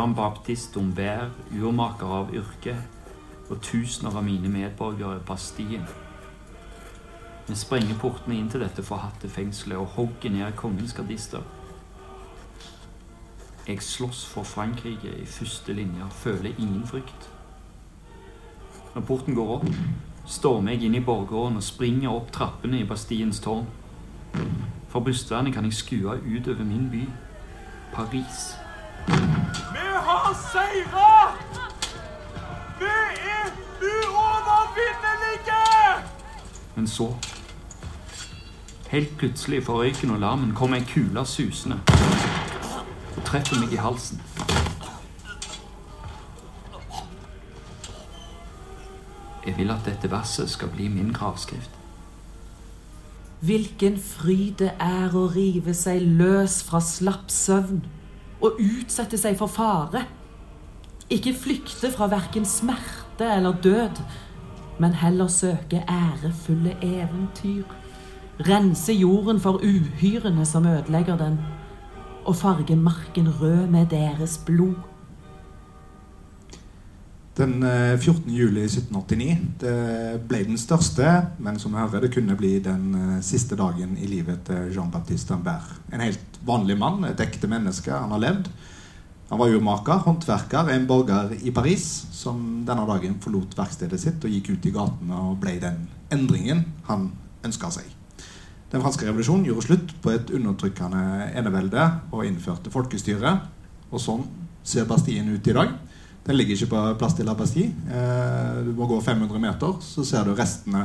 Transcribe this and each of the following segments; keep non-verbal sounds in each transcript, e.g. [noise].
Jean-Baptiste Dombert, urmaker av yrke, og tusener av mine medborgere Bastien. Vi sprenger portene inn til dette forhatte fengselet og hogger ned kongens gardister. Jeg slåss for Frankrike i første linje føler ingen frykt. Når porten går opp, stormer jeg inn i borggården og springer opp trappene i Bastiens tårn. Fra brystvernet kan jeg skue utover min by, Paris. Vi har seira! Vi er uovervinnelige! Men så Helt plutselig fra røyken og larmen kommer ei kule susende og treffer meg i halsen. Jeg vil at dette verset skal bli min gravskrift. Hvilken fryd det er å rive seg løs fra slapp søvn og utsette seg for fare. Ikke flykte fra verken smerte eller død, men heller søke ærefulle eventyr. Rense jorden for uhyrene som ødelegger den, og farge marken rød med deres blod. Den eh, 14. juli 1789 det ble den største, men som vi hører, det kunne bli den eh, siste dagen i livet til Jean-Baptiste Ambert. En helt vanlig mann, et ekte menneske. Han har levd. Han var urmaker, håndverker, en borger i Paris som denne dagen forlot verkstedet sitt og gikk ut i gatene og ble den endringen han ønska seg. Den franske revolusjonen gjorde slutt på et undertrykkende enevelde og innførte folkestyre. Og sånn ser Bastien ut i dag. Den ligger ikke på plass til La Bastille. Eh, du må gå 500 meter, så ser du restene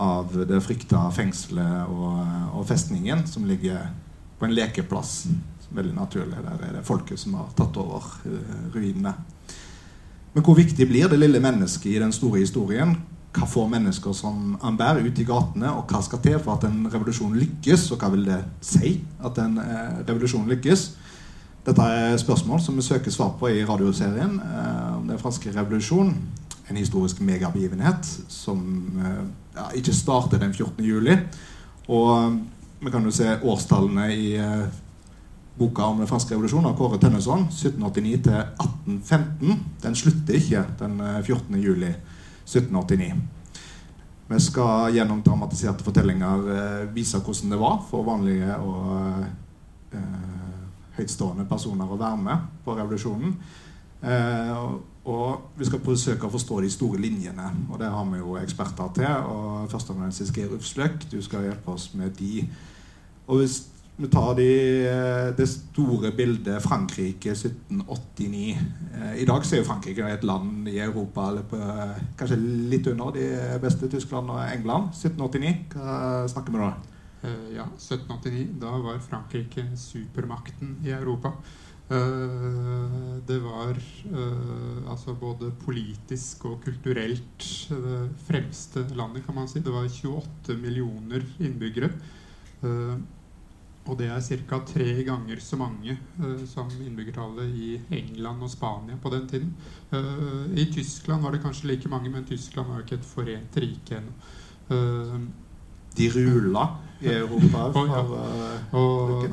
av det frykta fengselet og, og, festningen som ligger på en lekeplass. Veldig naturlig. Der er det folket som har tatt over uh, ruinene. Men hvor viktig blir det lille mennesket i den store historien? Hva får mennesker som Ambert ut i gatene, og hva skal til for at en revolusjon lykkes? Og hva vil det si at en uh, revolusjon lykkes? Dette er spørsmål som vi søker svar på i radioserien uh, om den franske revolusjon. En historisk megabegivenhet som ja, ikke startet den 14. juli. Og vi kan jo se årstallene i boka om den franske revolusjonen av Kåre Tønneson, 1789 til 1815. Den slutter ikke den 14. juli 1789. Vi skal gjennom dramatiserte fortellinger eh, vise hvordan det var for vanlige og eh, høytstående personer å være med på revolusjonen. Eh, og vi skal forsøke å forstå de store linjene, og det har vi jo eksperter til. og Førsteamanuensis Geir Ufsløk, du skal hjelpe oss med de. Og hvis vi tar de, det store bildet Frankrike 1789. I dag er jo Frankrike et land i Europa på, kanskje litt under de beste Tyskland og England. 1789, hva snakker vi da? Ja, 1789. Da var Frankrike supermakten i Europa. Det var altså både politisk og kulturelt det fremste landet, kan man si. Det var 28 millioner innbyggere. Og det er ca. tre ganger så mange uh, som innbyggertallet i England og Spania på den tiden. Uh, I Tyskland var det kanskje like mange, men Tyskland var jo ikke et forent rike ennå. Uh, de rula i Europa for ja. og,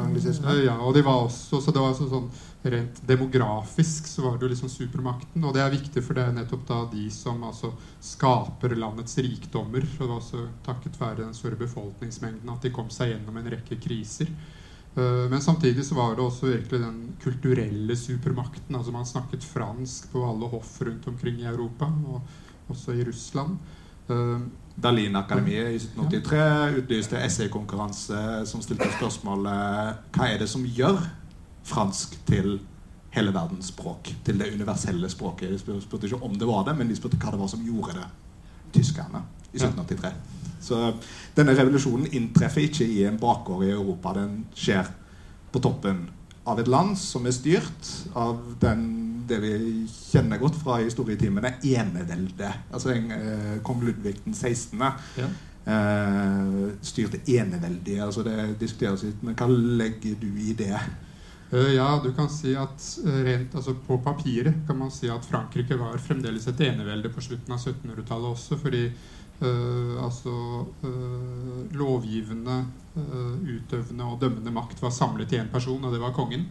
ja, og de var også, så det var også sånn Rent demografisk så var det jo liksom supermakten. Og det er viktig, for det er nettopp da de som altså skaper landets rikdommer. Og det var også takket være den store befolkningsmengden at de kom seg gjennom en rekke kriser. Uh, men samtidig så var det også virkelig den kulturelle supermakten. altså Man snakket fransk på alle hoff rundt omkring i Europa, og også i Russland. Uh, Berlinakademiet i 1783 utlyste essaykonkurranse som stilte spørsmålet hva er det som gjør fransk til hele verdens språk. Til det universelle språket. De spurte ikke om det var det, men de spurte hva det var som gjorde det. Tyskerne i 1783. Så denne revolusjonen inntreffer ikke i en bakgård i Europa. Den skjer på toppen av et land som er styrt av den, det vi kjenner godt fra historietimene, eneveldet. Altså en, eh, kong Ludvig den 16. Ja. Eh, styrte eneveldig. Altså det diskuteres litt, men hva legger du i det? Uh, ja, du kan si at uh, rent altså På papiret kan man si at Frankrike var fremdeles et enevelde på slutten av 1700-tallet også. Fordi Eh, altså eh, lovgivende, eh, utøvende og dømmende makt var samlet i én person, og det var kongen.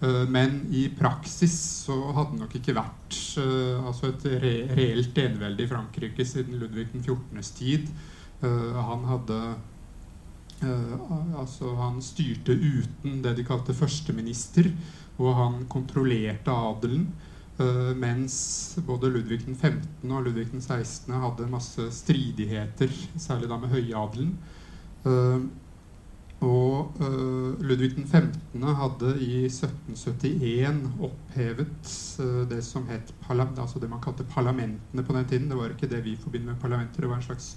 Eh, men i praksis så hadde det nok ikke vært eh, altså et re reelt enevelde i Frankrike siden Ludvig den 14.s tid. Eh, han hadde altså Han styrte uten det de kalte førsteminister, og han kontrollerte adelen. Mens både Ludvig den 15. og Ludvig den 16. hadde masse stridigheter, særlig da med høyadelen. Uh, og uh, Ludvig den 15. hadde i 1771 opphevet det som het altså det man kalte parlamentene på den tiden. Det var ikke det vi forbinder med parlamenter, det var en slags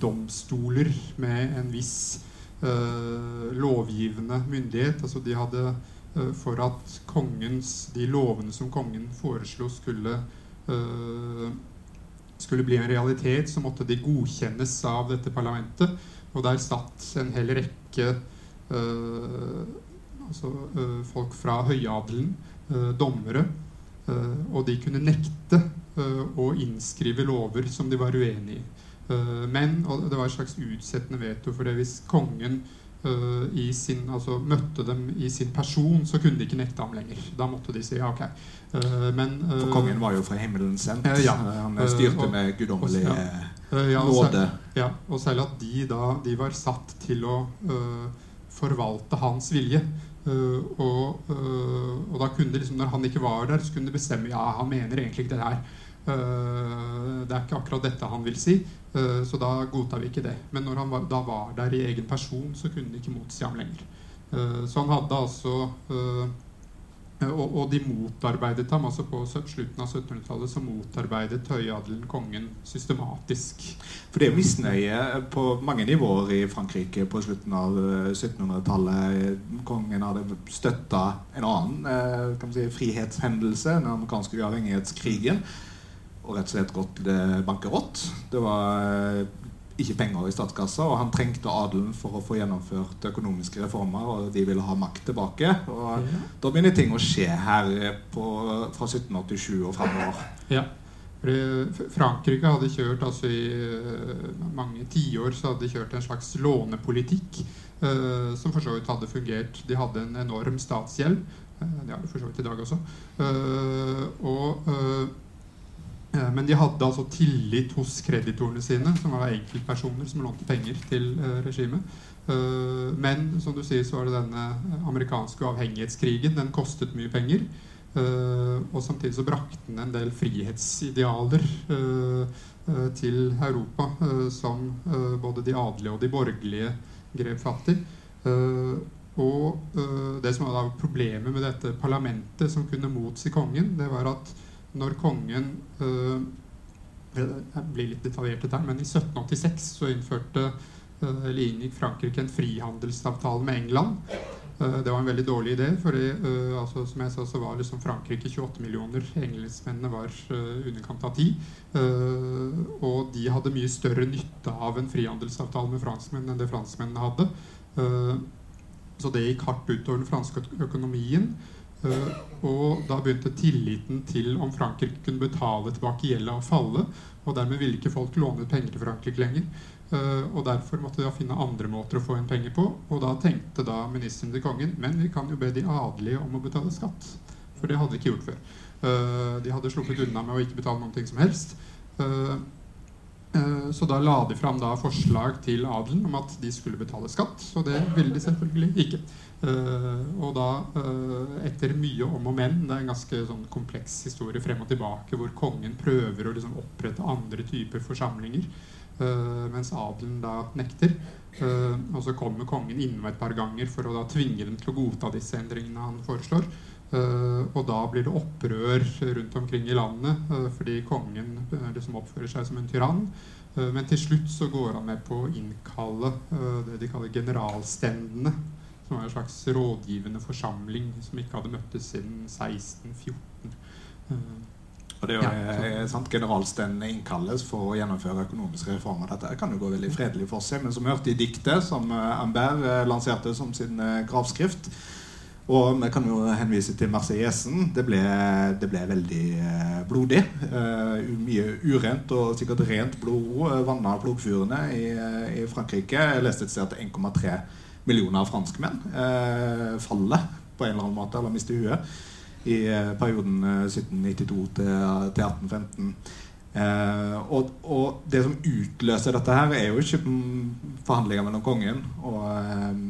domstoler med en viss uh, lovgivende myndighet. Altså de hadde For at kongens, de lovene som kongen foreslo, skulle skulle bli en realitet, så måtte de godkjennes av dette parlamentet. Og der satt en hel rekke uh, altså, uh, folk fra høyadelen, uh, dommere, og de kunne nekte å innskrive lover som de var uenig i. Eh, men og det var et slags utsettende veto for det. Hvis kongen uh, sin, altså, møtte dem i sin person, så kunne de ikke nekte ham lenger. Da måtte de si ja, ok. Uh, men, uh, for kongen var jo fra himmelen sendt. ja. Han styrte og, med guddommelig ja, nåde. Ja, og selv at de da de var satt til å forvalte hans vilje. Og, og, da kunne de liksom, når han ikke var der, så kunne de bestemme ja, han mener egentlig ikke det her. Det er ikke akkurat dette han vil si. Eh, så da godtar vi ikke det. Men når han var, da var der i egen person, så kunne de ikke motsi ham lenger. Eh, så han hadde altså eh, og, og, de motarbeidet ham. altså På slutten av 1700-tallet så motarbeidet høyadelen kongen systematisk. For det er misnøye på mange nivåer i Frankrike på slutten av 1700-tallet. Kongen hadde støtta en annen man si, frihetshendelse, den amerikanske uavhengighetskrigen og rett og slett gått bankerott. Det var eh, ikke penger i statskassa, og han trengte adelen for å få gjennomført økonomiske reformer, og de ville ha makt tilbake. Og ja. Da begynner ting å skje her på, fra 1787 og framover. Ja. Frankrike hadde kjørt altså i eh, mange tiår så hadde de kjørt en slags lånepolitikk eh, som for så vidt hadde fungert. De hadde en enorm statsgjeld. Eh, det har de for så vidt i dag også. Eh, og Eh, men de hadde altså tillit hos kreditorene sine, som var enkeltpersoner som lånte penger til uh, regimet. Uh, men som du sier, så var det denne amerikanske avhengighetskrigen. Den kostet mye penger. Og samtidig så brakte den en del frihetsidealer til Europa som både de adelige og de borgerlige grep fatt i. og det som var problemet med dette parlamentet som kunne motsi kongen, det var at når kongen øh, Jeg blir litt detaljert her, men i 1786 så innførte eller inngikk Frankrike en frihandelsavtale med England. Uh, det var en veldig dårlig idé, for altså, som jeg sa, så var liksom Frankrike 28 millioner. Engelskmennene var uh, underkant av 10. og de hadde mye større nytte av en frihandelsavtale med franskmennene enn det franskmennene hadde. så det gikk hardt utover den franske økonomien. Eh, og da begynte tilliten til om Frankrike kunne betale tilbake gjelda å falle. Og dermed ville ikke folk låne penger til Frankrike lenger. Uh, og derfor måtte de da finne andre måter å få inn penger på. Og da tenkte da ministeren til kongen men vi kan jo be de adelige om å betale skatt. For det hadde de ikke gjort før. Uh, de hadde sluppet unna med å ikke betale noen ting som helst. Så da la de fram da forslag til adelen om at de skulle betale skatt. Og det ville de selvfølgelig ikke. Uh, og da, uh, etter mye om og men Det er en ganske sånn kompleks historie frem og tilbake, hvor kongen prøver å liksom opprette andre typer forsamlinger, uh, mens adelen da nekter. og så kommer kongen innom et par ganger for å da tvinge dem til å godta disse endringene han foreslår. og da blir det opprør rundt omkring i landet fordi kongen liksom oppfører seg som en tyrann. men til slutt så går han med på å innkalle det de kaller generalstendene som var en slags rådgivende forsamling som ikke hadde møttes siden 1614. Eh, og det er jo ja, eh, sant, Generalstendene innkalles for å gjennomføre økonomiske reformer. Dette kan jo gå veldig fredelig for seg, men som vi hørte i diktet som Amber Ambert lanserte som sin gravskrift, Og vi kan jo henvise til Marseillesen. Det det ble veldig eh, blodig. Eh, mye urent og sikkert rent blod eh, vanna plogfyrene i, eh, i Frankrike. Jeg leste et sted at 1,3 millioner av franskmenn eh, faller på en eller annen måte, eller mister huet, i eh, perioden eh, 1792 til, til 1815. Eh, og, og det som utløser dette her, er jo ikke forhandlinger mellom kongen og eh,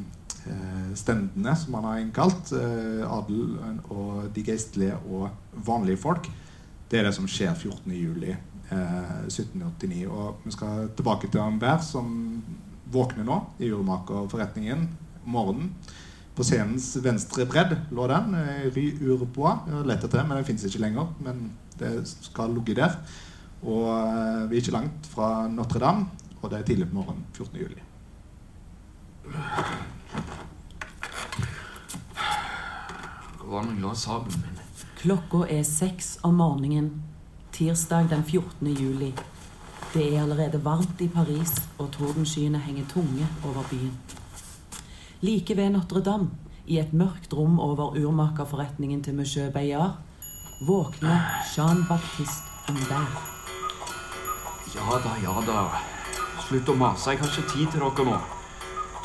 eh, stendene som han har innkalt, eh, adel og de geistlige og vanlige folk, det er det som skjer 14.07.1789. Eh, 1789. Og vi skal tilbake til Ambert, som våkner nå i urmakerforretningen om morgenen. På scenens venstre bredd lå den, ry urboa, Urbois. Lett etter det, men den fins ikke lenger. Men det skal ligge der. Og eh, vi er ikke langt fra Notre-Dame, og det er tidlig på morgenen 14. juli. Hvor var det la sabelen min? Klokka er seks om morgenen, tirsdag den 14. juli. Det er allerede varmt i Paris, og tordenskyene henger tunge over byen. Like ved Notre-Dame, i et mørkt rom over urmakerforretningen til monsieur Bayard, våkner Jean-Baptiste Humbert. Ja da, ja da. Slutt å mase. Jeg har ikke tid til dere nå.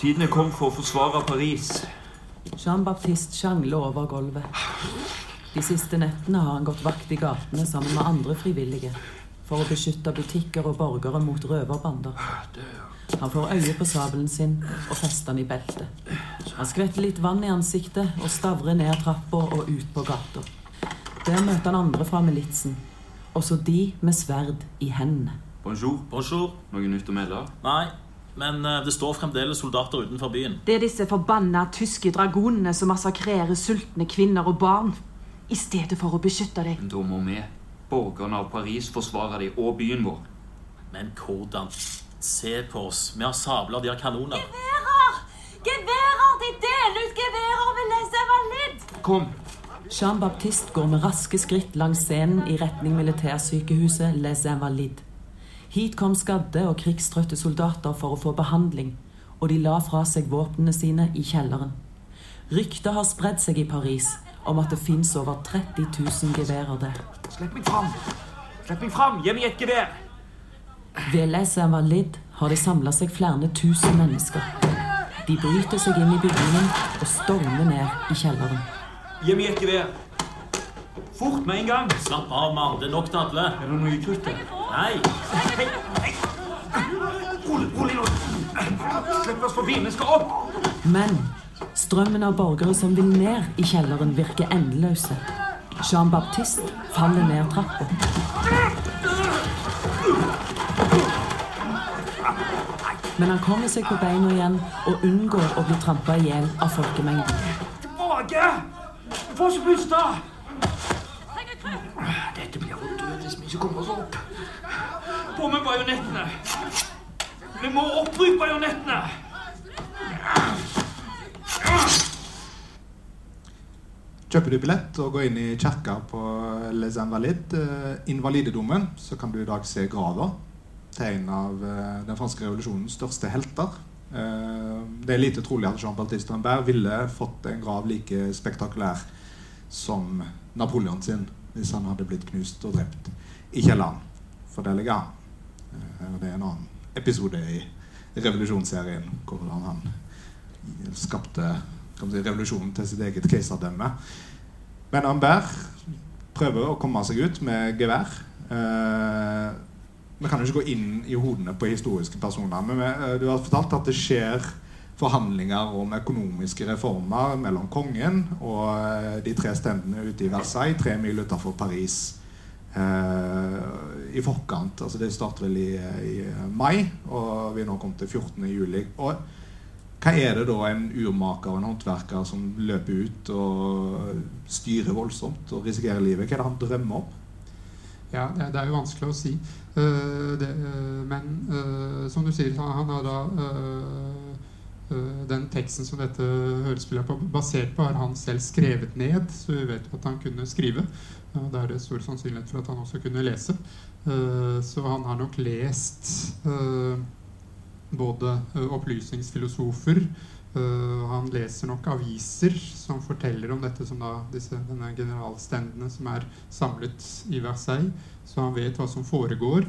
Tiden er kommet for å forsvare Paris. Jean-Baptiste sjangler over gulvet. De siste nettene har han gått vakt i gatene sammen med andre frivillige for å beskytte butikker og borgere mot røverbander. Han får øye på sabelen sin og fester den i beltet. Han skvetter litt vann i ansiktet og stavrer ned trappa og ut på gata. Der møter han andre fra militsen, også de med sverd i hendene. Bonjour. Bonjour. Noe nytt å melde? Nei, men eh, det står fremdeles soldater utenfor byen. Det er disse forbanna tyske dragonene som massakrerer sultne kvinner og barn. I stedet for å beskytte dem. Men da må vi, borgerne av Paris, forsvarer de og byen vår. Men hvordan? Se på oss. Vi har sabler, de har kanoner. Geværer! Geværer! De deler ut geværer ved Les Evalides! Kom! Jean-Baptiste går med raske skritt langs scenen i retning militærsykehuset Les Invalides. Hit kom skadde og krigstrøtte soldater for å få behandling, og de la fra seg våpnene sine i kjelleren. Ryktet har spredd seg i Paris om at det fins over 30 000 geværer der. Slipp meg fram! Slipp meg fram! Gi meg et gevær! Ved Les Valid har det samla seg flere tusen mennesker. De bryter seg inn i bygningen og stormer ned i kjelleren. Gi meg et gevær! Fort med en gang! Slapp av, mann. Det er nok til alle. Er det noe krutt der? Nei. Hei! Hei! Rolig, rolig nå! Slipp oss forbi! Vi skal opp! Men strømmen av borgere som vil ned i kjelleren, virker endeløse. Jean-Baptiste faller ned trappa. Men han kommer seg på beina igjen og unngår å bli trampa i hjel av folkemengden. Tilbake! Du får ikke puste! Dette blir å død hvis vi ikke kommer oss opp. På med bajonettene! Vi må opp! Bajonettene! Kjøper du billett og går inn i kirka på Les Invalides, eh, invalidedommen, så kan du i dag se grava til en av eh, den franske revolusjonens største helter. Eh, det er lite trolig at Jean-Baptiste Rambert ville fått en grav like spektakulær som Napoleon sin hvis han hadde blitt knust og drept i kjelleren. For det ligger han. Eh, det er en annen episode i revolusjonsserien hvordan han skapte si, revolusjonen til sitt eget keiserdømme. Men Ambert prøver å komme seg ut med gevær. Eh, vi kan jo ikke gå inn i hodene på historiske personer. Men eh, du har fortalt at det skjer forhandlinger om økonomiske reformer mellom kongen og eh, de tre stendene ute i Versailles, tre mil utenfor Paris. I forkant. altså Det starter vel i, i mai, og vi er nå kommet til 14. juli. Og hva er det da en urmaker og en håndverker som løper ut og styrer voldsomt og risikerer livet? Hva er det han drømmer om? Ja, det, er jo vanskelig å si. Uh, det, uh, men uh, som du sier, han, han har da Den teksten som dette hørespillet er basert på, har han selv skrevet ned. Så vi vet at han kunne skrive. Og da er det stor sannsynlighet for at han også kunne lese. Så han har nok lest både opplysningsfilosofer, han leser nok aviser som forteller om dette som da disse, denne generalstendene som er samlet i Versailles, så han vet hva som foregår.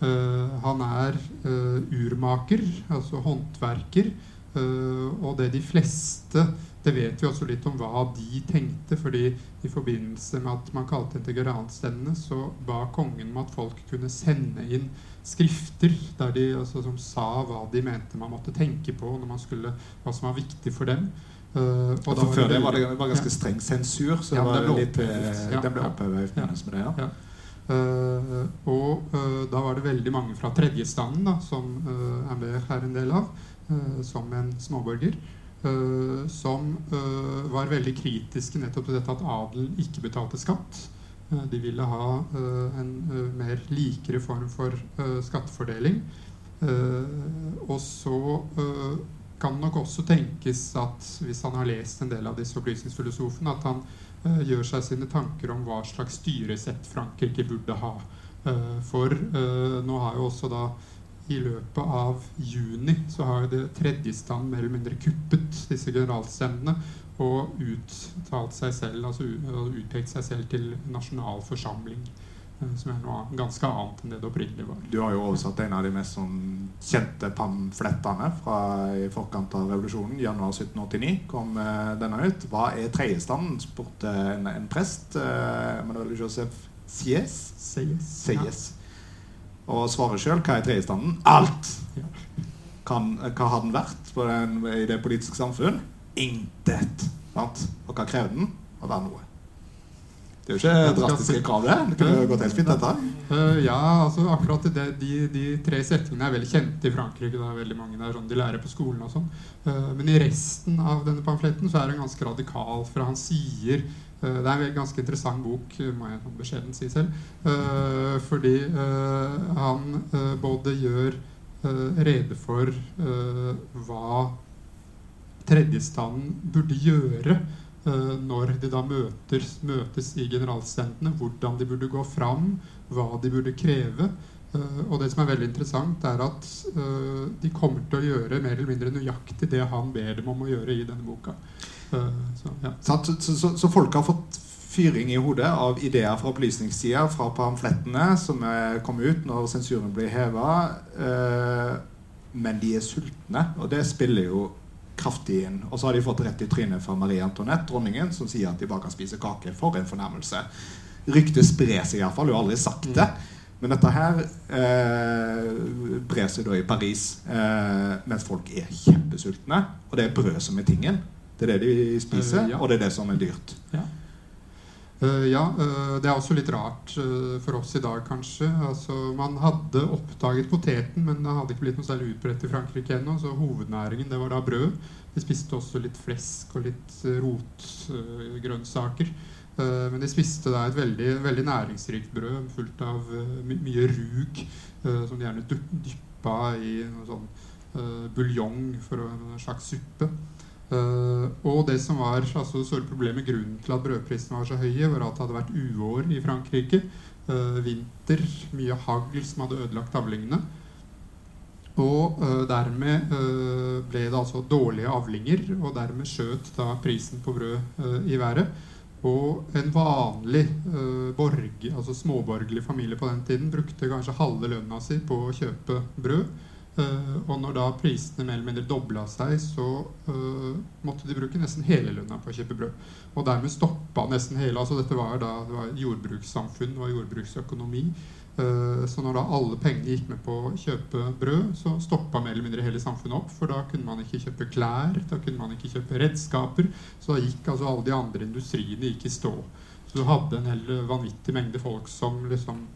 Han er urmaker, altså håndverker, og det de fleste det vet vi også litt om hva de tenkte, fordi i forbindelse med at man kalte det til generalstendene, så ba kongen om at folk kunne sende inn skrifter der de, altså, som sa hva de mente man måtte tenke på, når man skulle, hva som var viktig for dem. Uh, og for før det var det var ganske streng sensur, så Ja, det var ble litt, opphevet. eh, oppheva i forbindelse med det. ja. Eh, og uh, da var det veldig mange fra tredjestanden, da, som uh, er en del av, som en småborger, som var veldig kritiske nettopp til dette at adelen ikke betalte skatt. Eh, de ville ha eh, en eh, mer likere form for skattefordeling. Og så kan nok også tenkes at hvis han har lest en del av disse opplysningsfilosofene, at han gjør seg sine tanker om hva slags styresett Frankrike burde ha. For nå har jo også da i løpet av juni så har det tredjestand mer eller mindre kuppet disse generalstendene og uttalt seg selv, altså utpekt seg selv til nasjonalforsamling. eh, Som er noe ganske annet enn det det opprinnelig var. Du har jo oversatt en av de mest sånn kjente pamflettene fra i forkant av revolusjonen. Januar 1789 kom eh, denne ut. Hva er tredjestanden? spurte en, en prest. Eh, Manuel Josef Sies. Sies. Sies. Og svaret sjøl. Hva er tredjestanden? Alt! Ja. Kan, hva har den vært på den, i det politiske samfunn? Intet. Sant? Hva krevde den? Å være noe. Det er jo ikke drastiske krav, det. Det kunne jo gått helt fint, dette. Ja, altså akkurat det, de, de tre setningene er veldig kjente i Frankrike. Det er veldig mange der sånn de lærer på skolen og sånn. Eh, men i resten av denne pamfletten så er den ganske radikal, for han sier eh, Det er en ganske interessant bok, må jeg sånn beskjedent si selv. eh, fordi han både gjør rede for hva tredjestanden burde gjøre eh, når de da møtes, møtes i generalstendene, hvordan de burde gå fram, hva de burde kreve. Eh, og det som er veldig interessant, er at eh, de kommer til å gjøre mer eller mindre nøyaktig det han ber dem om å gjøre i denne boka. Så, ja. Så, så, så folk har fått fyring i hodet av ideer fra opplysningssida, fra pamflettene som kom ut når sensuren ble heva. Men de er sultne, og det spiller jo kraftig inn. Og så har de fått rett i trynet fra Marie Antoinette, dronningen, som sier at de bare kan spise kake. For en fornærmelse. Ryktet sprer seg iallfall. Hun har aldri sagt det. Men dette her eh, brer seg da i Paris eh, mens folk er kjempesultne. Og det er brød som er tingen. Det er det de spiser, Eh, og det er det som er dyrt. Eh, ja, eh, det er også litt rart eh, for oss i dag, kanskje. Altså, man hadde oppdaget poteten, men det hadde ikke blitt noe særlig utbredt i Frankrike ennå. Så hovednæringen det var da brød. De spiste også litt flesk og litt eh, rotgrønnsaker. Eh, men de spiste da et veldig, veldig næringsrikt brød fullt av eh, my mye rug, eh, som de gjerne dy- dyppa i noe sånn eh, buljong for en slags suppe. Eh, og det som var altså, det store problemet, grunnen til at brødprisene var så høye, var at det hadde vært uår i Frankrike. Uh, vinter, mye hagl som hadde ødelagt avlingene. Og uh, dermed ble det altså dårlige avlinger, og dermed skjøt da prisen på brød i været. Og en vanlig borg, altså småborgerlig familie på den tiden brukte kanskje halve lønna si på å kjøpe brød. Eh, og når da prisene mer eller mindre dobla seg, så uh, måtte de bruke nesten hele lønna på å kjøpe brød. Og dermed stoppa nesten hele altså Dette var da det var jordbrukssamfunn, det jordbruksøkonomi. Uh, så når da alle pengene gikk med på å kjøpe brød, så stoppa mer eller mindre hele samfunnet opp. For da kunne man ikke kjøpe klær, da kunne man ikke kjøpe redskaper. Så da gikk altså alle de andre industriene gikk i stå. Så du hadde en hel vanvittig mengde folk som liksom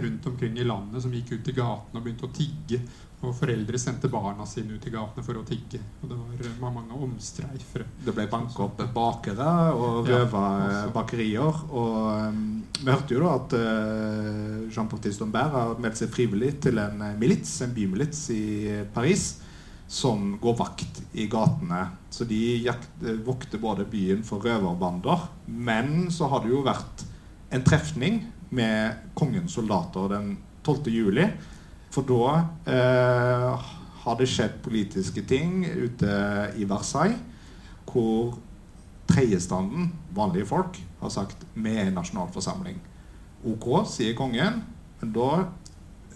rundt omkring i landet som gikk ut i gatene og begynte å tigge. Og foreldre sendte barna sine ut i gatene for å tigge. Og det var eh, mange omstreifere. Det ble banka opp bakere og røva ja, bakerier. Og um, vi hørte jo da at uh, Jean-Baptiste Dombert har meldt seg frivillig til en eh, milits, en bymilits i Paris, som går vakt i gatene. Så de jakt, eh, vokter både byen for røverbander, men så har det jo vært en trefning med kongens soldater den 12. juli. For da eh, har det skjedd politiske ting ute i Versailles hvor tredjestanden, vanlige folk, har sagt vi er nasjonalforsamling. OK, sier kongen, men da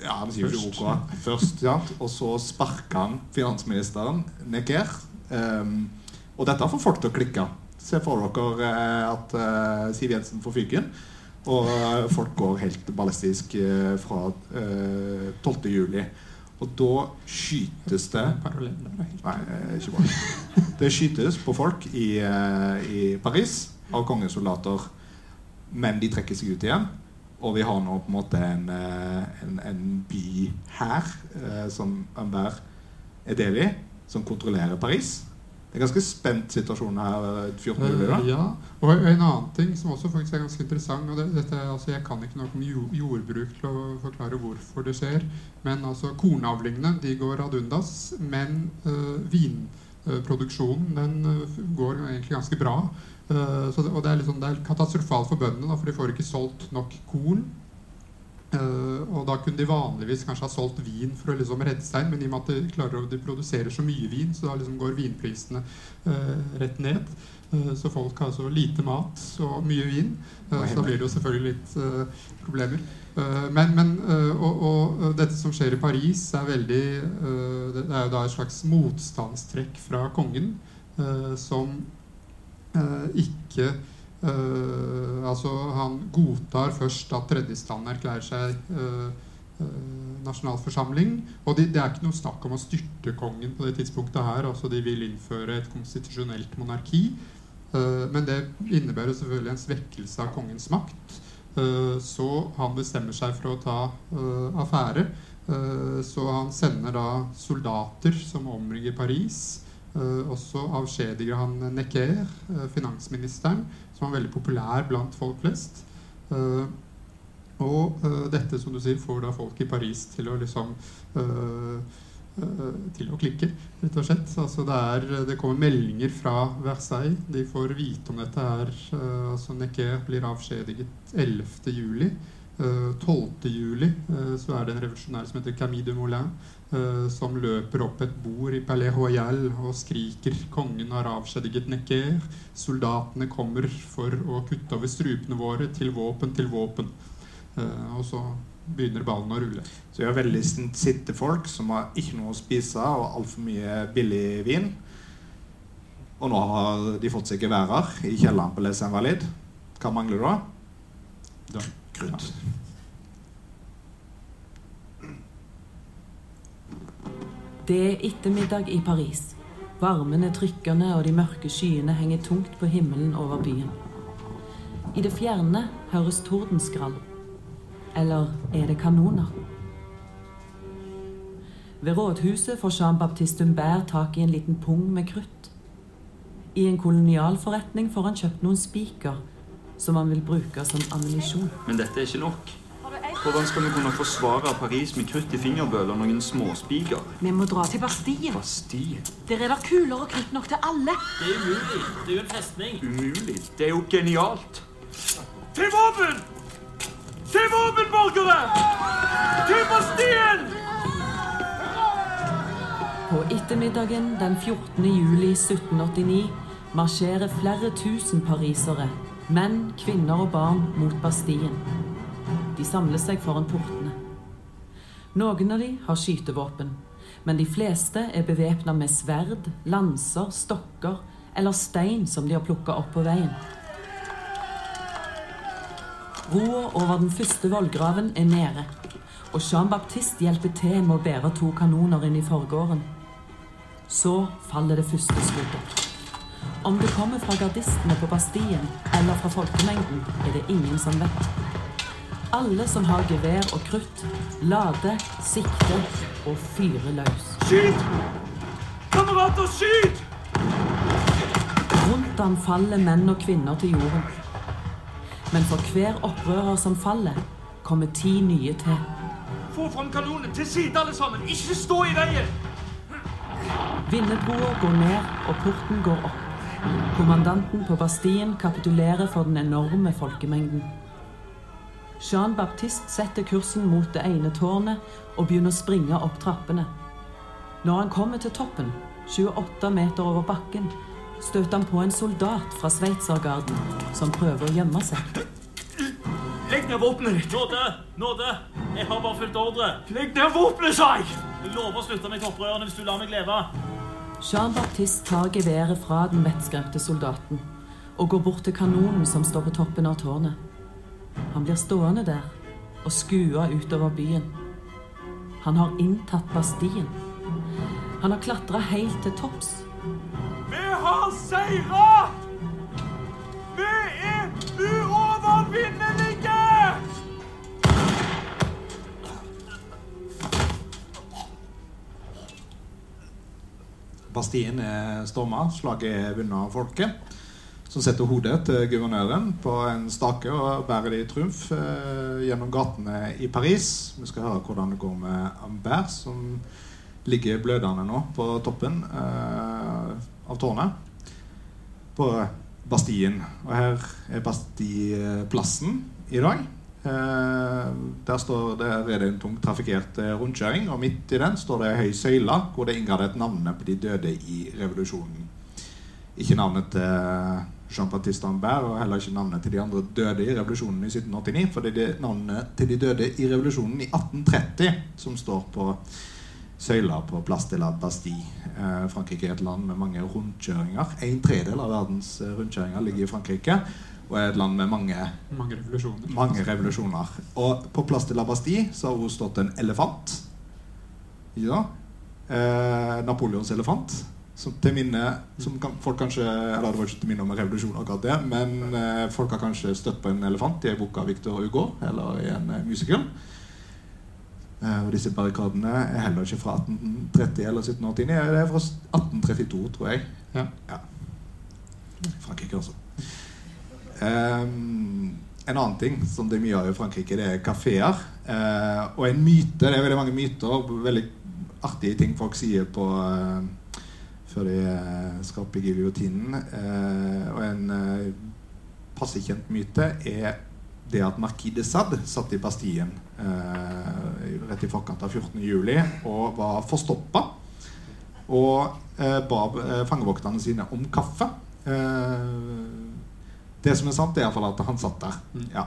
ja, han sier jo ikke OK først. Ja, og så sparker han finansministeren Necker. Um, og dette får folk til å klikke. Se for dere eh, at uh, Siv Jensen får fyken. Og eh, folk går helt ballistisk eh, fra eh, 12. juli. Og da skytes det Nei, eh, ikke bra. Det skytes på folk i, eh, i Paris av kongesoldater. Men de trekker seg ut igjen. Og vi har nå på en måte en, eh, en, en by her eh, som Humbert er del i, som kontrollerer Paris. Det er ganske spent situasjon her eh, 14. juli. da Eh, ja, og en annen ting som også faktisk er ganske interessant og det, dette, altså Jeg kan ikke noe om jordbruk til å forklare hvorfor det skjer. Men altså kornavlingene de går ad undas. Men øh, vinproduksjonen den går egentlig ganske bra. Uh, det, og det er, sånn, det er katastrofalt for bøndene, for de får ikke solgt nok korn. Eh, og da kunne de vanligvis kanskje ha solgt vin for å liksom redde seg, men i og med at de, klarer å, de produserer så mye vin, så da liksom går vinprisene uh, rett ned. Uh, så folk har altså lite mat og mye vin. Så da blir det jo selvfølgelig litt problemer. Men men og, og dette som skjer i Paris, er veldig Det er jo da et slags motstandstrekk fra kongen, som ikke Eh, altså Han godtar først at tredjestand erklærer seg uh, uh, nasjonalforsamling. Og det, det er ikke noe snakk om å styrte kongen på det tidspunktet her. altså De vil innføre et konstitusjonelt monarki. Men det innebærer selvfølgelig en svekkelse av kongens makt. Så han bestemmer seg for å ta affære. Så han sender da soldater som omringer Paris. og også avskjediger han Necker, finansministeren, som var veldig populær blant folk flest. Eh, og eh, dette, som du sier, får da folk i Paris til å liksom eh, Til å klikke, rett og slett. Altså det, er, det kommer meldinger fra Versailles. De får vite om dette her. Altså Nequet blir avskjediget 11. juli. Eh, 12. juli eh, så er det en revolusjonær som heter Camille de Moulin, som løper opp et bord i Palais Royal og skriker 'Kongen har avskjediget Necker'. Soldatene kommer for å kutte over strupene våre. Til våpen, til våpen. Eh, og så begynner ballen å rulle. Så vi har veldig sitte folk som har ikke noe å spise og altfor mye billig vin. Og nå har de fått seg geværer i kjelleren på Les Invalides. Hva mangler da? Da. Krutt. Det er ettermiddag i Paris. Varmen er trykkende, og de mørke skyene henger tungt på himmelen over byen. I det fjerne høres tordenskrall. Eller er det kanoner? Ved rådhuset får Jean-Baptiste Humbert tak i en liten pung med krutt. I en kolonialforretning får han kjøpt noen spiker som han vil bruke som ammunisjon. Men dette er ikke nok. Hvordan skal vi kunne forsvare Paris med krutt i fingerbøl og noen småspiker? Vi må dra til Bastille. Bastille? Der er det kuler og krutt nok til alle. Det er umulig. Det er jo en festning. Umulig. Det er jo genialt. Til våpen! Til våpen, borgere! Til Bastien! På ettermiddagen den 14. juli 1789 marsjerer flere tusen parisere, menn, kvinner og barn, mot Bastien. De samler seg foran portene. Noen av de har skytevåpen, men de fleste er bevæpna med sverd, lanser, stokker eller stein som de har plukka opp på veien. Roa over den første vollgraven er nede, og Jean-Baptiste hjelper til med å bære to kanoner inn i forgården. Så faller det første skuddet. Om det kommer fra gardistene på Bastien eller fra folkemengden, er det ingen som vet. Alle som har gevær og krutt, lade, sikte og fyrer løs. Skyt! Kamerater, skyt! Rundt ham faller menn og kvinner til jorden. Men for hver opprører som faller, kommer ti nye til. Få fram kanonene! til side, alle sammen. Ikke stå i veien! Vindebroa går ned, og porten går opp. Kommandanten på Bastien kapitulerer for den enorme folkemengden. Jean-Baptiste setter kursen mot det ene tårnet og begynner å springe opp trappene. Når han kommer til toppen, 28 meter over bakken, støter han på en soldat fra sveitsergarden som prøver å gjemme seg. Legg ned våpenet ditt! Nåde! Nåde! Jeg har bare fulgt ordre. Legg ned våpenet, sa jeg! Jeg lover å slutte meg til opprørerne hvis du lar meg leve. Jean-Baptiste tar geværet fra den vettskremte soldaten og går bort til kanonen som står på toppen av tårnet. Han blir stående der og skua utover byen. Han har inntatt Bastien. Han har klatra helt til topps. Vi har seira! Vi er uovervinnelige! Bastien er storma, slaget er vunnet av folket. Som setter hodet til guvernøren på en stake og bærer det i trumf eh, gjennom gatene i Paris. Vi skal høre hvordan det går med Ambert, som ligger blødende nå på toppen eh, av tårnet. På Bastien. Og her er Bastieplassen i dag. Eh, der, står, der er det en tungt trafikkert eh, rundkjøring, og midt i den står det ei høy søyle hvor det er inngravert navnene på de døde i revolusjonen. Ikke navnet til Jean-Baptiste Ambert, og heller ikke navnet til de andre døde i revolusjonen i 1789, for det er navnet til de døde i revolusjonen i 1830 som står på søyla på Place de la Bastille. Eh, Frankrike er et land med mange rundkjøringer. En tredel av verdens eh, rundkjøringer ligger i Frankrike. Og er et land med mange, Mange revolusjoner. mange revolusjoner. Og på Place de la Bastille så har hun stått en elefant. Ja. Eh, Napoleons elefant. Som til minne som kan, folk kanskje, eller Det var ikke til minne om en revolusjon, akkurat det, men eh, folk har kanskje støtt på en elefant i en bok av Victor Hugo eller i en eh, musical. Eh, og disse barrikadene er heller ikke fra 1830 eller 1789. Det er fra 1832, tror jeg. Ja. Frankrike altså. Ehm, en annen ting som det er mye av i Frankrike, det er kafeer. Eh, og en myte, det er veldig mange myter, veldig artige ting folk sier på eh, før de eh, skal opp i giljotinen. Eh, og en eh, passe kjent myte er det at Marquis de Sade satt i Bastien eh, rett i forkant av 14. juli og var forstoppa. Og eh, ba fangevokterne sine om kaffe. Eh, det som er sant, er iallfall at han satt der. Ja.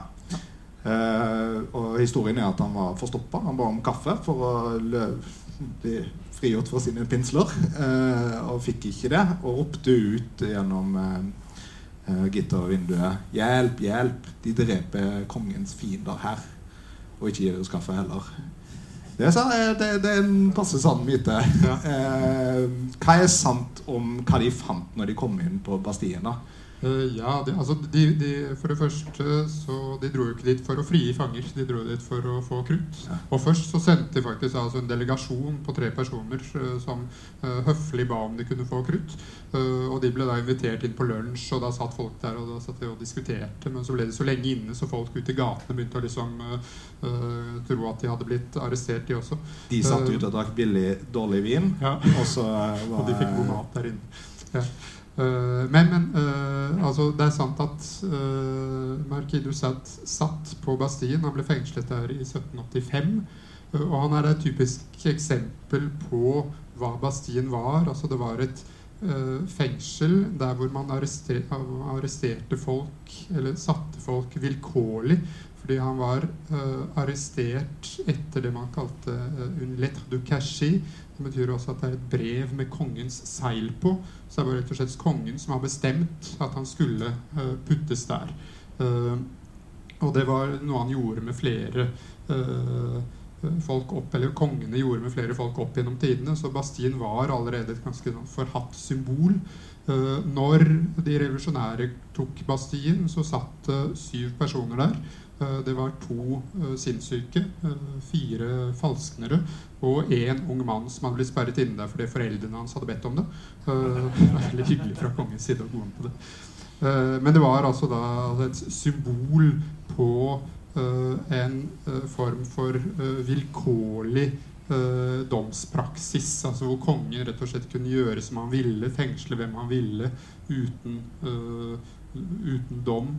Eh, og historien er at han var forstoppa. Han ba om kaffe for å lø frigjort fra sine pinsler. eh, og fikk ikke det, og ropte ut gjennom eh, eh, gittervinduet 'Hjelp, hjelp! De dreper kongens fiender her.' Og ikke gir oss kaffe heller. Det det, det er en passe sann myte. Eh, hva er sant om hva de fant når de kom inn på Bastien? da? Eh, ja, det, altså de, de, For det første så De dro jo ikke dit for å frigi fanger, de dro dit for å få krutt. Ja. Og først så sendte de faktisk altså en delegasjon på tre personer eh, som uh, høflig ba om de kunne få krutt. Uh, og de ble da invitert inn på lunsj, og da satt folk der og da satt de og diskuterte. Men så ble de så lenge inne, så folk ute i gatene begynte å liksom eh, tro at de hadde blitt arrestert, de også. De satt ute og drakk billig, dårlig vin, Ja. og så var [laughs] Og de fikk god mat der inne. Ja. Eh, men men uh, altså, det er sant at uh, Marquis du Sade satt på Bastien. Han ble fengslet der i 1785. eh, og han er et typisk eksempel på hva Bastien var. Altså, det var et eh, fengsel der hvor man arrester, arresterte folk, eller satte folk vilkårlig. Fordi han var uh, arrestert etter det man kalte uh, un lettre du cachet. Det betyr også at det er et brev med kongens seil på. Så det var rett og slett kongen som har bestemt at han skulle uh, puttes der. Eh, og det var noe han gjorde med flere eh, folk opp, eller kongene gjorde med flere folk opp gjennom tidene. Så Bastien var allerede et ganske sånn forhatt symbol. Eh, når de revolusjonære tok Bastien, så satt det syv personer der. Eh, Det var to eh, sinnssyke, eh, fire falsknere og én ung mann som hadde blitt sperret inne der fordi foreldrene hans hadde bedt om det. Det var veldig hyggelig fra kongens side å gå inn på det. Men det var altså da et symbol på en form for vilkårlig domspraksis. Altså hvor kongen rett og slett kunne gjøre som han ville, fengsle hvem han ville, uten, uten dom.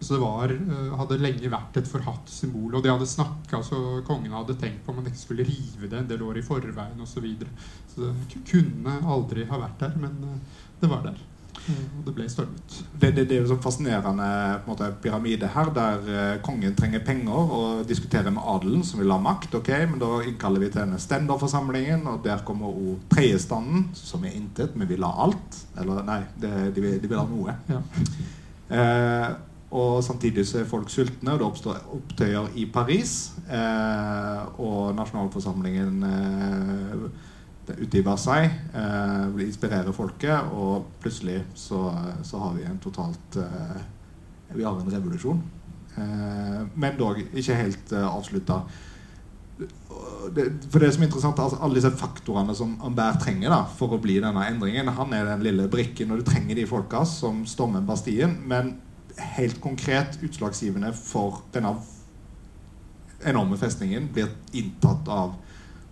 Så det var, eh, hadde lenge vært et forhatt symbol. Og de hadde snakket, så Kongen hadde tenkt på om man ikke skulle rive det en del år i forveien osv. Så, videre. så det kunne aldri ha vært der, men eh, det var der. Eh, Og det ble stormet. Det, det, det er jo så fascinerende på en måte, pyramide her, der kongen trenger penger og diskuterer med adelen, som vil ha makt. ok, Men da innkaller vi til denne stenderforsamlingen, og der kommer òg tredjestanden, som er intet, men vil ha alt. Eller nei, det, de, vil, de vil ha noe. Ja. Eh, og samtidig så er folk sultne, og det oppstår opptøyer i Paris. Eh, og nasjonalforsamlingen eh, ute i Versailles eh, inspirerer folket, og plutselig så, så har vi en totalt eh, Vi har en revolusjon. Eh, men dog ikke helt eh, avslutta. For det som er interessant altså Alle disse faktorene som Ambert trenger da for å bli denne endringen. Han er den lille brikken, og du trenger de folka som stormer Bastien. Men helt konkret utslagsgivende for denne enorme festningen blir inntatt av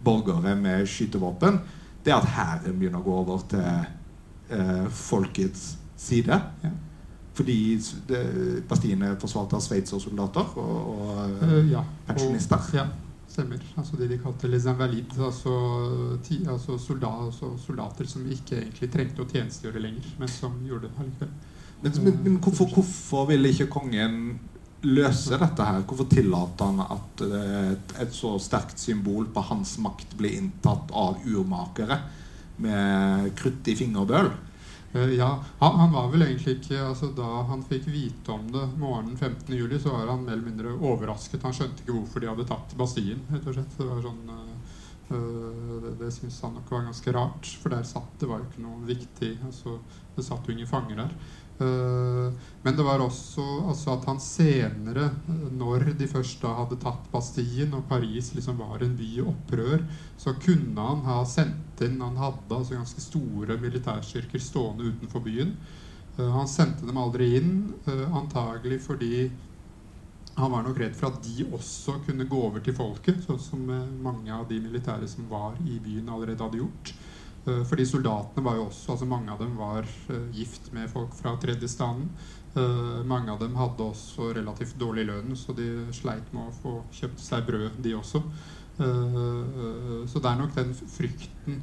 borgere med skytevåpen, det er at hæren begynner å gå over til eh, folkets side. Ja. Fordi det- Bastien er forsvart av sveitsersoldater og, og uh, ja. pensjonister. Ja, stemmer. Altså de de kalte les invalides, altså, ti, altså, soldater, altså soldater som ikke egentlig trengte å tjenestegjøre lenger, men som gjorde det allikevel. Men, men, men hvorfor, hvorfor vil ikke kongen løse dette her? Hvorfor tillater han at eh, et, et så sterkt symbol på hans makt blir inntatt av urmakere med krutt i fingerbøl? Eh, ja, han, han var vel egentlig ikke altså, Da han fikk vite om det morgenen 15. juli, så var han mer eller mindre overrasket. Han skjønte ikke hvorfor de hadde tatt Bastien. rett. Det var sånn eh, det, det syntes han nok var ganske rart, for der satt det var jo ikke noe viktig altså, Det satt jo ingen fanger der. Eh, men det var også altså at han senere, eh, når de først da hadde tatt Bastien, og Paris liksom var en by i opprør, så kunne han ha sendt inn Han hadde altså ganske store militærstyrker stående utenfor byen. Eh, han sendte dem aldri inn, eh, antagelig fordi han var nok redd for at de også kunne gå over til folket, sånn som eh, mange av de militære som var i byen, allerede hadde gjort. Eh, Fordi soldatene var jo også altså Mange av dem var eh, gift med folk fra tredjestanden. Uh, mange av dem hadde også relativt dårlig lønn, så de sleit med å få kjøpt seg brød, de også. Så det er nok den frykten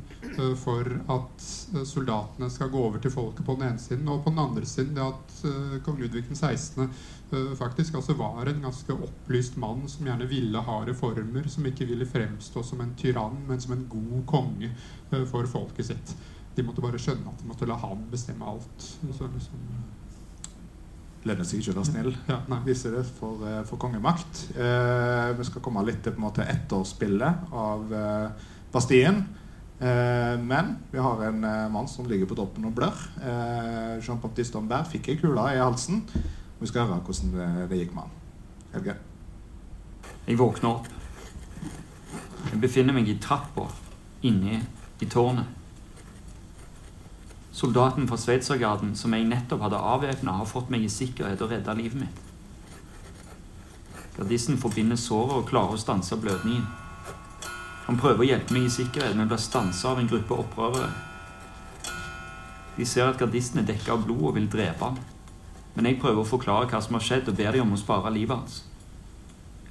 for at soldatene skal gå over til folket på den ene siden, og på den andre siden det at kong Ludvig den 16. eh, faktisk altså var en ganske opplyst mann som gjerne ville ha reformer, som ikke ville fremstå som en tyrann, men som en god konge eh, for folket sitt. De måtte bare skjønne at de måtte la han bestemme alt. Så liksom, Lønner seg ikke å være snill. ja. Viser det for, eh, for kongemakt. Eh, vi skal komme litt til på en måte etterspillet av eh, Bastien. Eh, men vi har en eh, mann som ligger på toppen og blør. Eh, Jean-Baptiste Ambert fikk ei kule i halsen. Vi skal høre hvordan det, det gikk med han. Helge? Jeg våkner opp. Jeg befinner meg i trappa inne i tårnet. Soldaten fra Sveitsergarden som jeg nettopp hadde avvæpna, har fått meg i sikkerhet og redda livet mitt. Gardisten forbinder såret og klarer å stanse blødningen. Han prøver å hjelpe meg i sikkerhet, men blir stansa av en gruppe opprørere. De ser at gardisten er dekka av blod og vil drepe ham. Men jeg prøver å forklare hva som har skjedd, og ber de om å spare livet hans.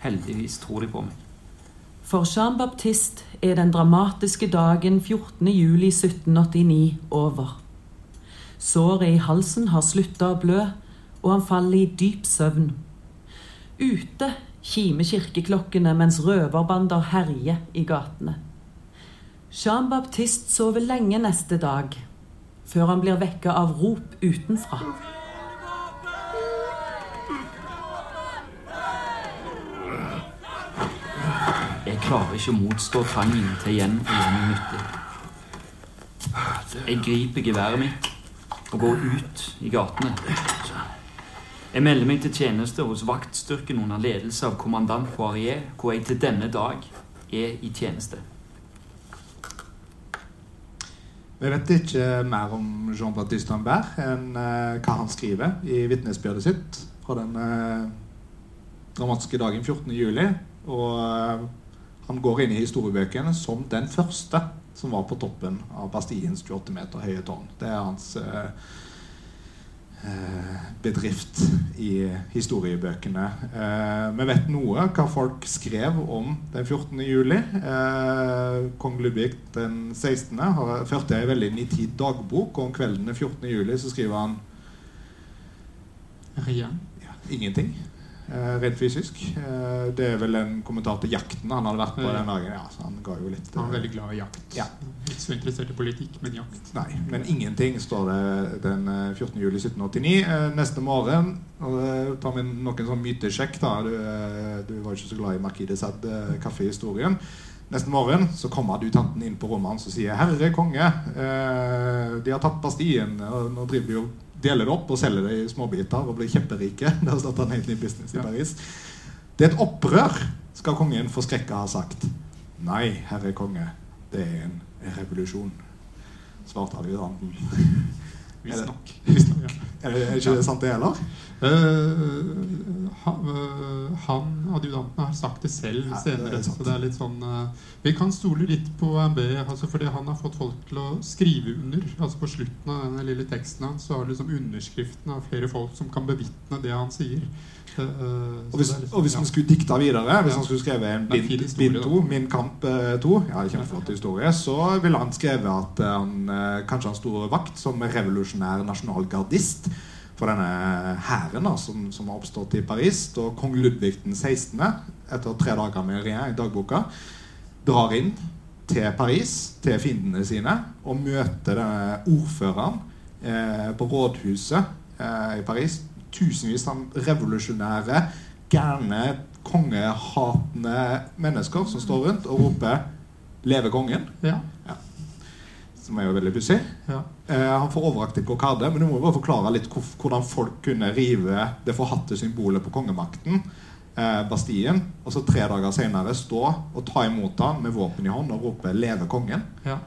Heldigvis tror de på meg. For Jean-Baptiste er den dramatiske dagen 14. juli 1789 over. Såret i halsen har slutta å blø, og han faller i dyp søvn. Ute kimer kirkeklokkene mens røverbander herjer i gatene. Jean-Baptiste sover lenge neste dag, før han blir vekka av rop utenfra. Klarer ikke å motstå trangen til igjen å gjøre noe nyttig. Jeg griper geværet mitt og går ut i gatene. Jeg melder meg til tjeneste hos vaktstyrken under ledelse av kommandant Poirier, hvor jeg til denne dag er i tjeneste. Vi vet ikke mer om Jean-Baptiste Ambert enn eh, hva han skriver i vitnesbyrdet sitt fra den eh, dramatiske dagen 14. juli. Og eh, han går inn i historiebøkene som den første som var på toppen av Bastiens 28 meter høye tårn. Det er hans eh, eh, bedrift i historiebøkene. Eh, vi vet noe hva folk skrev om den 14. juli. Eh, Kong Ludvig den 16. har førte ei veldig nitid dagbok. Og om kvelden den 14. juli så skriver han Rien. ja, ingenting. Eh, rent fysisk. Eh, det er vel en kommentar til jakten han hadde vært på den dagen. Ja, så han ga jo litt Han er veldig glad i jakt. Ja. Ikke så interessert i politikk, men jakt. Nei, men ingenting står det den eh, 14. juli 1789. Eh, Neste morgen eh, tar vi noen sånn mytesjekk. da Du, eh, du var ikke så glad i Marquis de Sade, eh, kaffehistorien. Neste morgen så kommer adjutanten inn på rommet hans og sier 'Herre konge, eh, de har tatt Bastien.' Og nå driver de og deler det opp og selger det i småbiter og blir kjemperike. [laughs] Da starter han helt ny business i. Paris. Det er et opprør, skal kongen forskrekka ha sagt. Nei, herre konge, det er en revolusjon. Svarte adjutanten. Visstnok. Ja. [laughs] Er, det- er ikke det sant, det heller? Uh, han, han, adjutanten, har sagt det selv Ja, det er senere. sant. så det er litt sånn uh, Vi kan stole litt på MB, altså fordi han har fått folk til å skrive under. altså På slutten av denne lille teksten hans så har liksom underskriften av flere folk som kan bevitne det han sier. Eh, eh, Og hvis, og hvis han skulle dikta videre, hvis han skulle skrevet en bind. 2, Min kamp to 2, ja, kjempeflott historie, så ville han skrevet at eh, han eh, kanskje han sto vakt som revolusjonær nasjonalgardist for denne hæren som, som har oppstått i Paris. Da kong Ludvig den 16., etter tre dager med regjering, dagboka, drar inn til Paris, til fiendene sine, og møter denne ordføreren eh, på rådhuset eh, i Paris. Tusenvis av revolusjonære, gærne, kongehatende mennesker som står rundt og roper 'Leve kongen', Ja, som er jo veldig pussig. ja. Eh, han får overrakt en kokarde, men du må jo bare forklare litt hvordan folk kunne rive det forhatte symbolet på kongemakten, eh, Bastien, og så tre dager senere stå og ta imot han med våpen i hånd og rope 'Leve kongen'. Ja.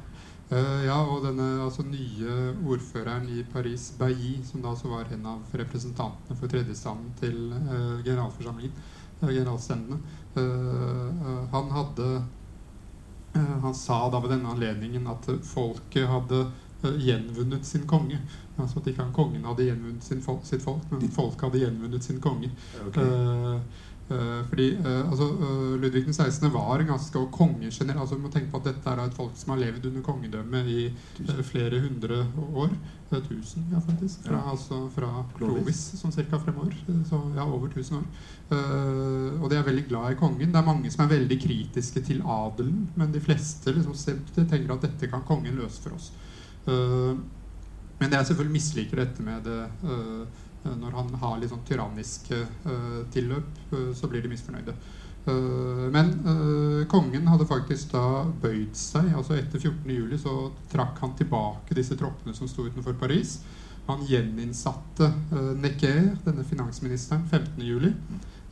Eh, ja, og denne altså, nye ordføreren i Paris, Bailly, som da også var en av representantene for tredjestanden til uh, generalforsamlingen, uh, generalstendene, uh, eh, han hadde eh, Han sa da ved denne anledningen at eh, folket hadde eh, gjenvunnet sin konge. Altså at ikke han kongen hadde gjenvunnet sin fol sitt folk, men folket hadde gjenvunnet sin konge. Okay. eh, fordi eh, altså, eh, Ludvig den 16. var en ganske og konge generelt. Altså, vi må tenke på at dette er et folk som har levd under kongedømme i eh, flere hundre år. Eh, tusen, ja, faktisk. Fra, Ja. altså, fra Clovis. Sånn cirka fremover. Eh, Så ja, over tusen år. Uh, og de er veldig glad i kongen. Det er mange som er veldig kritiske til adelen, men de fleste liksom, tenker at dette kan kongen løse for oss. Uh, men jeg selvfølgelig misliker dette med det eh, når han har litt sånn tyranniske eh, tilløp, eh, så blir de misfornøyde. Eh, men eh, kongen hadde faktisk da bøyd seg. altså Etter 14. juli så trakk han tilbake disse troppene som sto utenfor Paris. Han gjeninnsatte Necker, denne finansministeren, 15. juli.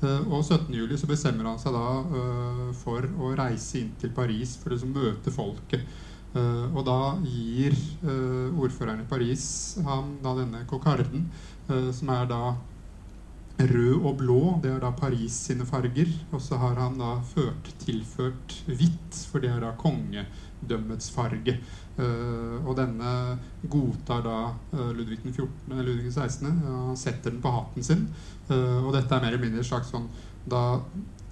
Eh, og 17. juli så bestemmer han seg da eh, for å reise inn til Paris for å liksom møte folket. Eh, og da gir eh, ordføreren i Paris han da denne kokarden, eh, som er da rød og blå. Det er da Paris sine farger. Og så har han da ført, tilført hvitt, for det er da kongedømmets farge. Eh, og denne godtar da eh, Ludvig den 14., eller Ludvig den 16. og setter den på hatten sin. Eh, og dette er mer eller mindre slags sånn Da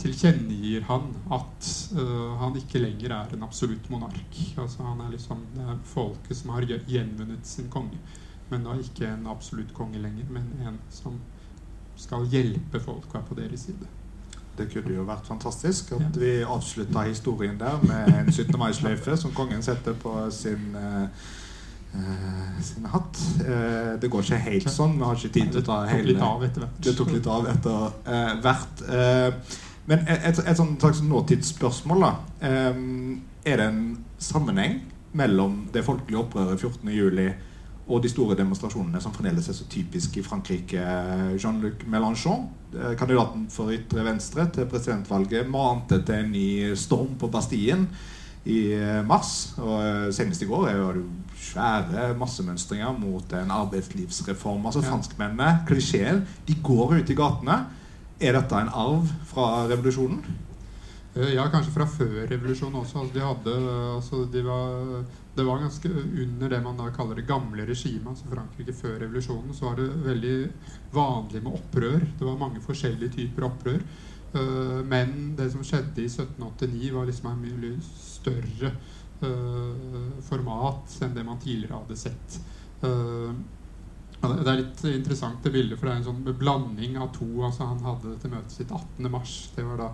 tilkjennegir han at uh, han ikke lenger er en absolutt monark. Altså han er liksom Det er folket som har gjenvunnet sin konge. Men da ikke en absolutt konge lenger, men en som skal hjelpe folk og er på deres side. Det kunne jo vært fantastisk at vi avslutta historien der med en 17. mai-sløyfe som kongen setter på sin eh, sin hatt. Uh, det går ikke helt sånn. Vi har ikke tid til å ta hele. Det tok litt av etter eh, hvert. Men et, et, et sånt slags nåtidsspørsmål, da. Er det en sammenheng mellom det folkelige opprøret 14.07. og de store demonstrasjonene som fremdeles er så typisk i Frankrike? Jean-Luc Mélenchon, eh, kandidaten for ytre venstre til presidentvalget, mante til en ny storm på Bastien i eh, mars. Og eh, senest i går er jo det svære massemønstringer mot en arbeidslivsreform. Altså franskmennene, klisjeen, de går ut i gatene. Er dette en arv fra revolusjonen? Ja, kanskje fra før revolusjonen også. Altså, de hadde, altså, de var, det var ganske under det man da kaller det gamle regimet, altså Frankrike før revolusjonen, så var det veldig vanlig med opprør. Det var mange forskjellige typer opprør. Eh, men det som skjedde i 1789, var liksom en mye større eh, format enn det man tidligere hadde sett. Eh, det er litt interessant det bildet, for det er en sånn blanding av to. altså Han hadde til møtet sitt 18. mars. Det var da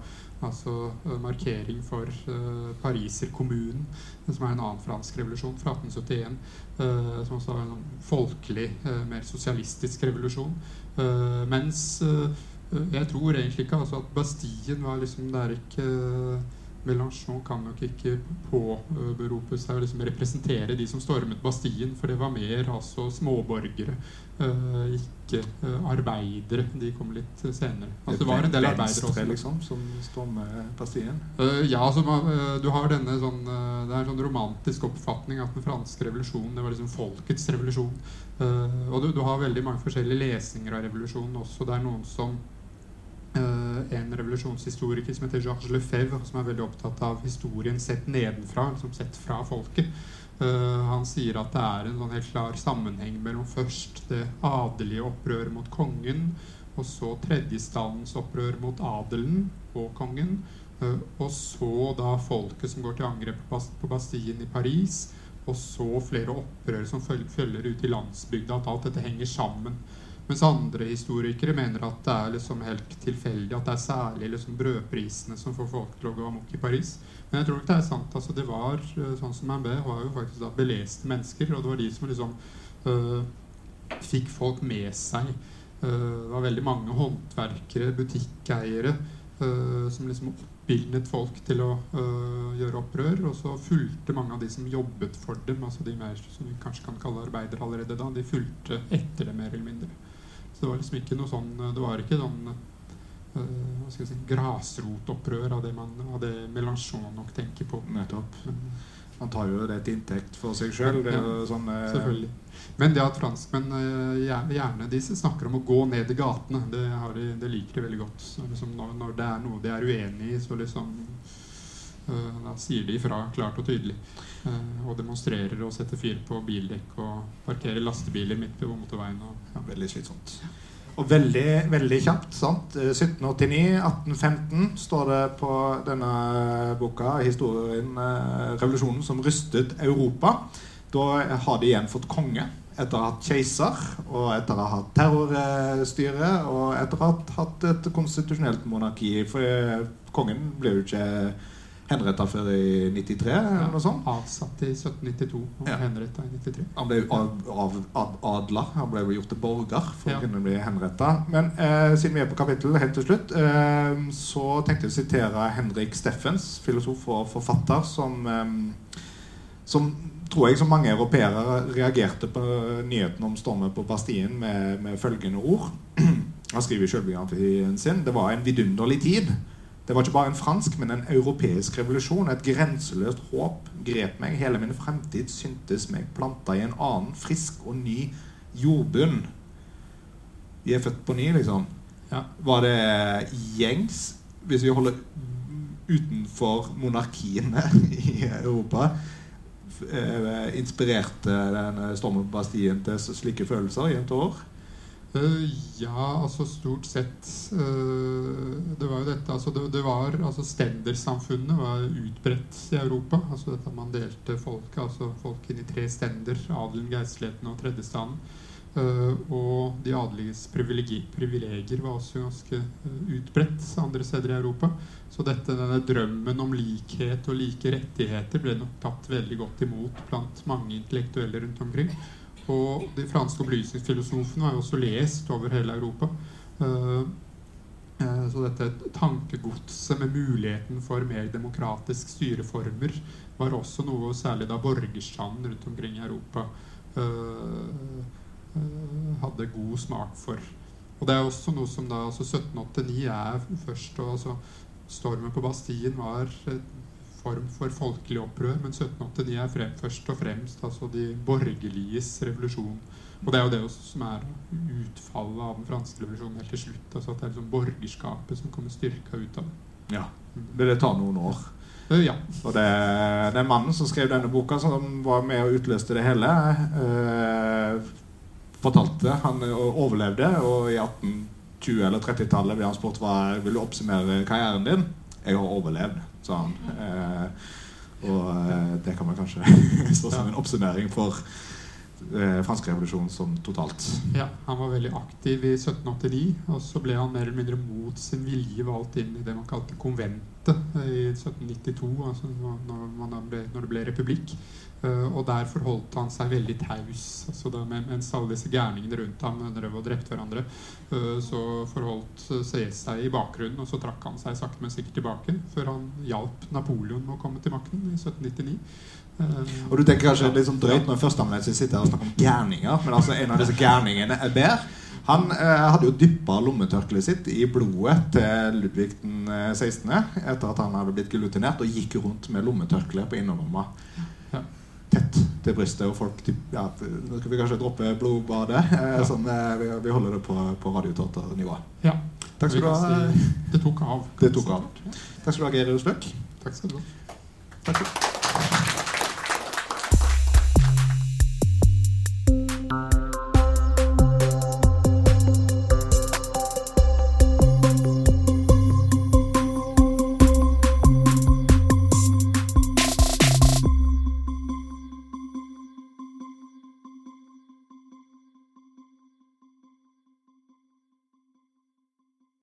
altså eh, markering for uh, pariserkommunen, som er en annen fransk revolusjon fra 1871. Uh, som også var en folkelig, uh, mer sosialistisk revolusjon. mens jeg tror egentlig ikke altså, at Bastien var liksom Det er ikke Mélenchon kan nok ikke påberope seg å liksom representere de som stormet Bastien, for det var mer altså småborgere, uh, ikke uh, arbeidere. De kom litt senere. Altså, det var en del arbeidere også. liksom, som stormer Bastien? Ja, altså, du har denne sånn Det er en sånn romantisk oppfatning at den franske revolusjonen det var liksom folkets revolusjon. og du, du, har veldig mange forskjellige lesninger av revolusjonen også. Det er noen som Eh, en revolusjonshistoriker som heter Georges Lefebvre, som er veldig opptatt av historien sett nedenfra, liksom sett fra folket. Uh, han sier at det er en sånn helt klar sammenheng mellom først det adelige opprøret mot kongen, og så tredjestandens opprør mot adelen og kongen, uh, og så da folket som går til angrep på Bastien i Paris, og så flere opprør som følger ut i landsbygda, at alt dette henger sammen. Mens andre historikere mener at det er liksom helt tilfeldig, at det er særlig liksom brødprisene som får folk til å gå amok i Paris. Men jeg tror ikke det er sant. altså Det var eh, sånn som MB var jo faktisk da beleste mennesker, og det var de som liksom øh, fikk folk med seg. Uh, det var veldig mange håndverkere, butikkeiere, øh, som liksom oppildnet folk til å øh, gjøre opprør. Og så fulgte mange av de som jobbet for dem, altså de mer som vi kanskje kan kalle arbeidere allerede da, de fulgte etter det mer eller mindre. Så det var liksom ikke noe sånn Det var ikke sånn uh, hva skal jeg si, grasrotopprør av det, man, av det Mélenchon nok tenker på. Nettopp. Han tar jo det til inntekt for seg sjøl. Ja, sånn, uh, selvfølgelig. Men det at franskmenn uh, gjerne disse snakker om å gå ned i gatene, det, de, det liker de veldig godt. Liksom når, når, det er noe de er uenig i, så liksom da sier de ifra klart og tydelig. og demonstrerer og setter fyr på bildekk og parkerer lastebiler midt på motorveien. Og, ja. Veldig slitsomt. Og veldig, veldig kjapt. sant? 1789-1815 står det på denne boka, historien revolusjonen som rystet Europa. Da har de igjen fått konge etter å ha hatt keiser, og etter å ha hatt terrorstyre, og etter å ha hatt et konstitusjonelt monarki. For kongen ble jo ikke henretta før i 93, eller noe sånt. Avsatt i 1792 og ja. henretta i 93. Han ble av, av, ad, adla. Han ble gjort til borger for ja. å kunne bli henretta. Men eh, siden vi er på kapittel helt til slutt, eh, så tenkte jeg å sitere Henrik Steffens, filosof og forfatter, som, eh, som tror jeg som mange europeere reagerte på nyheten om stormen på Bastien med, med følgende ord. [clears throat] Han skriver i sjølbiografien sin det var en vidunderlig tid. Det var ikke bare en fransk, men en europeisk revolusjon. Et grenseløst håp grep meg. Hele min fremtid syntes meg planta i en annen, frisk og ny jordbunn. Vi er født på ny, liksom. Ja. Var det gjengs, hvis vi holder utenfor monarkiene [laughs] i Europa, eh, inspirerte den stormen på Bastien til slike følelser år? Uh, ja, altså stort sett uh, Det var jo dette altså det, det var, altså Stendersamfunnet var utbredt i Europa. altså dette Man delte folk altså folk inn i tre stender. Adelen, geistligheten og tredjestanden. Uh, og de adeliges privilegier var også ganske utbredt andre steder i Europa. Så dette, denne drømmen om likhet og like rettigheter ble nok tatt veldig godt imot blant mange intellektuelle rundt omkring. Og de franske opplysningsfilosofene er jo også lest over hele Europa. Uh, uh, så dette tankegodset med muligheten for mer demokratisk styreformer var også noe særlig da borgerstanden rundt omkring i Europa uh, hadde god smak for. Og det er også noe som da altså 1789 er først og altså Stormen på Bastien var form for folkelig opprør, men 1789 er frem, først og fremst altså de borgerliges revolusjon. Og det er jo det som er utfallet av den franske revolusjonen helt til slutt. altså At det er liksom borgerskapet som kommer styrka ut av det. Ja, Men det tar noen år. Eh, ja. Og det, er mannen som skrev denne boka, som var med og utløste det hele, eh, fortalte Han overlevde, og i 1820- eller 30-tallet ble han spurt hva vil du oppsummere karrieren din. 'Jeg har overlevd', sa han. Eh, og eh, det kan man kanskje [laughs] stå som en oppsummering for eh, fransk revolusjon som totalt. Ja, Han var veldig aktiv i 1789, og så ble han mer eller mindre mot sin vilje valgt inn i det man kalte konventet eh, i 1792, altså når, man da ble, når det ble republikk. Eh, og der forholdt han seg veldig taus. Altså da, mens alle disse gærningene rundt ham drev og drepte hverandre, eh, så forholdt eh, CS seg i bakgrunnen, og så trakk han seg sakte, men sikkert tilbake før han hjalp Napoleon med å komme til makten i 1799. Eh, Og du tenker kanskje litt sånn drøyt når førsteamanuensis sitter her og snakker om gærninger, men altså en av disse gærningene er Ber. Han eh, hadde jo dyppa lommetørkleet sitt i blodet til Ludvig den eh, 16. etter at han hadde blitt giljotinert, og gikk rundt med lommetørkle på innerlomma. Tett til brystet. Og folk typ, ja, Nå skal vi kanskje droppe blodbadet. Eh, Ja. sånn, eh, vi, vi holder det på, på radioteaternivå. ja. Takk skal du ha. si- Det tok av. Det tok av. Takk skal du ha, Geir Rusløk. Takk skal du ha. Takk.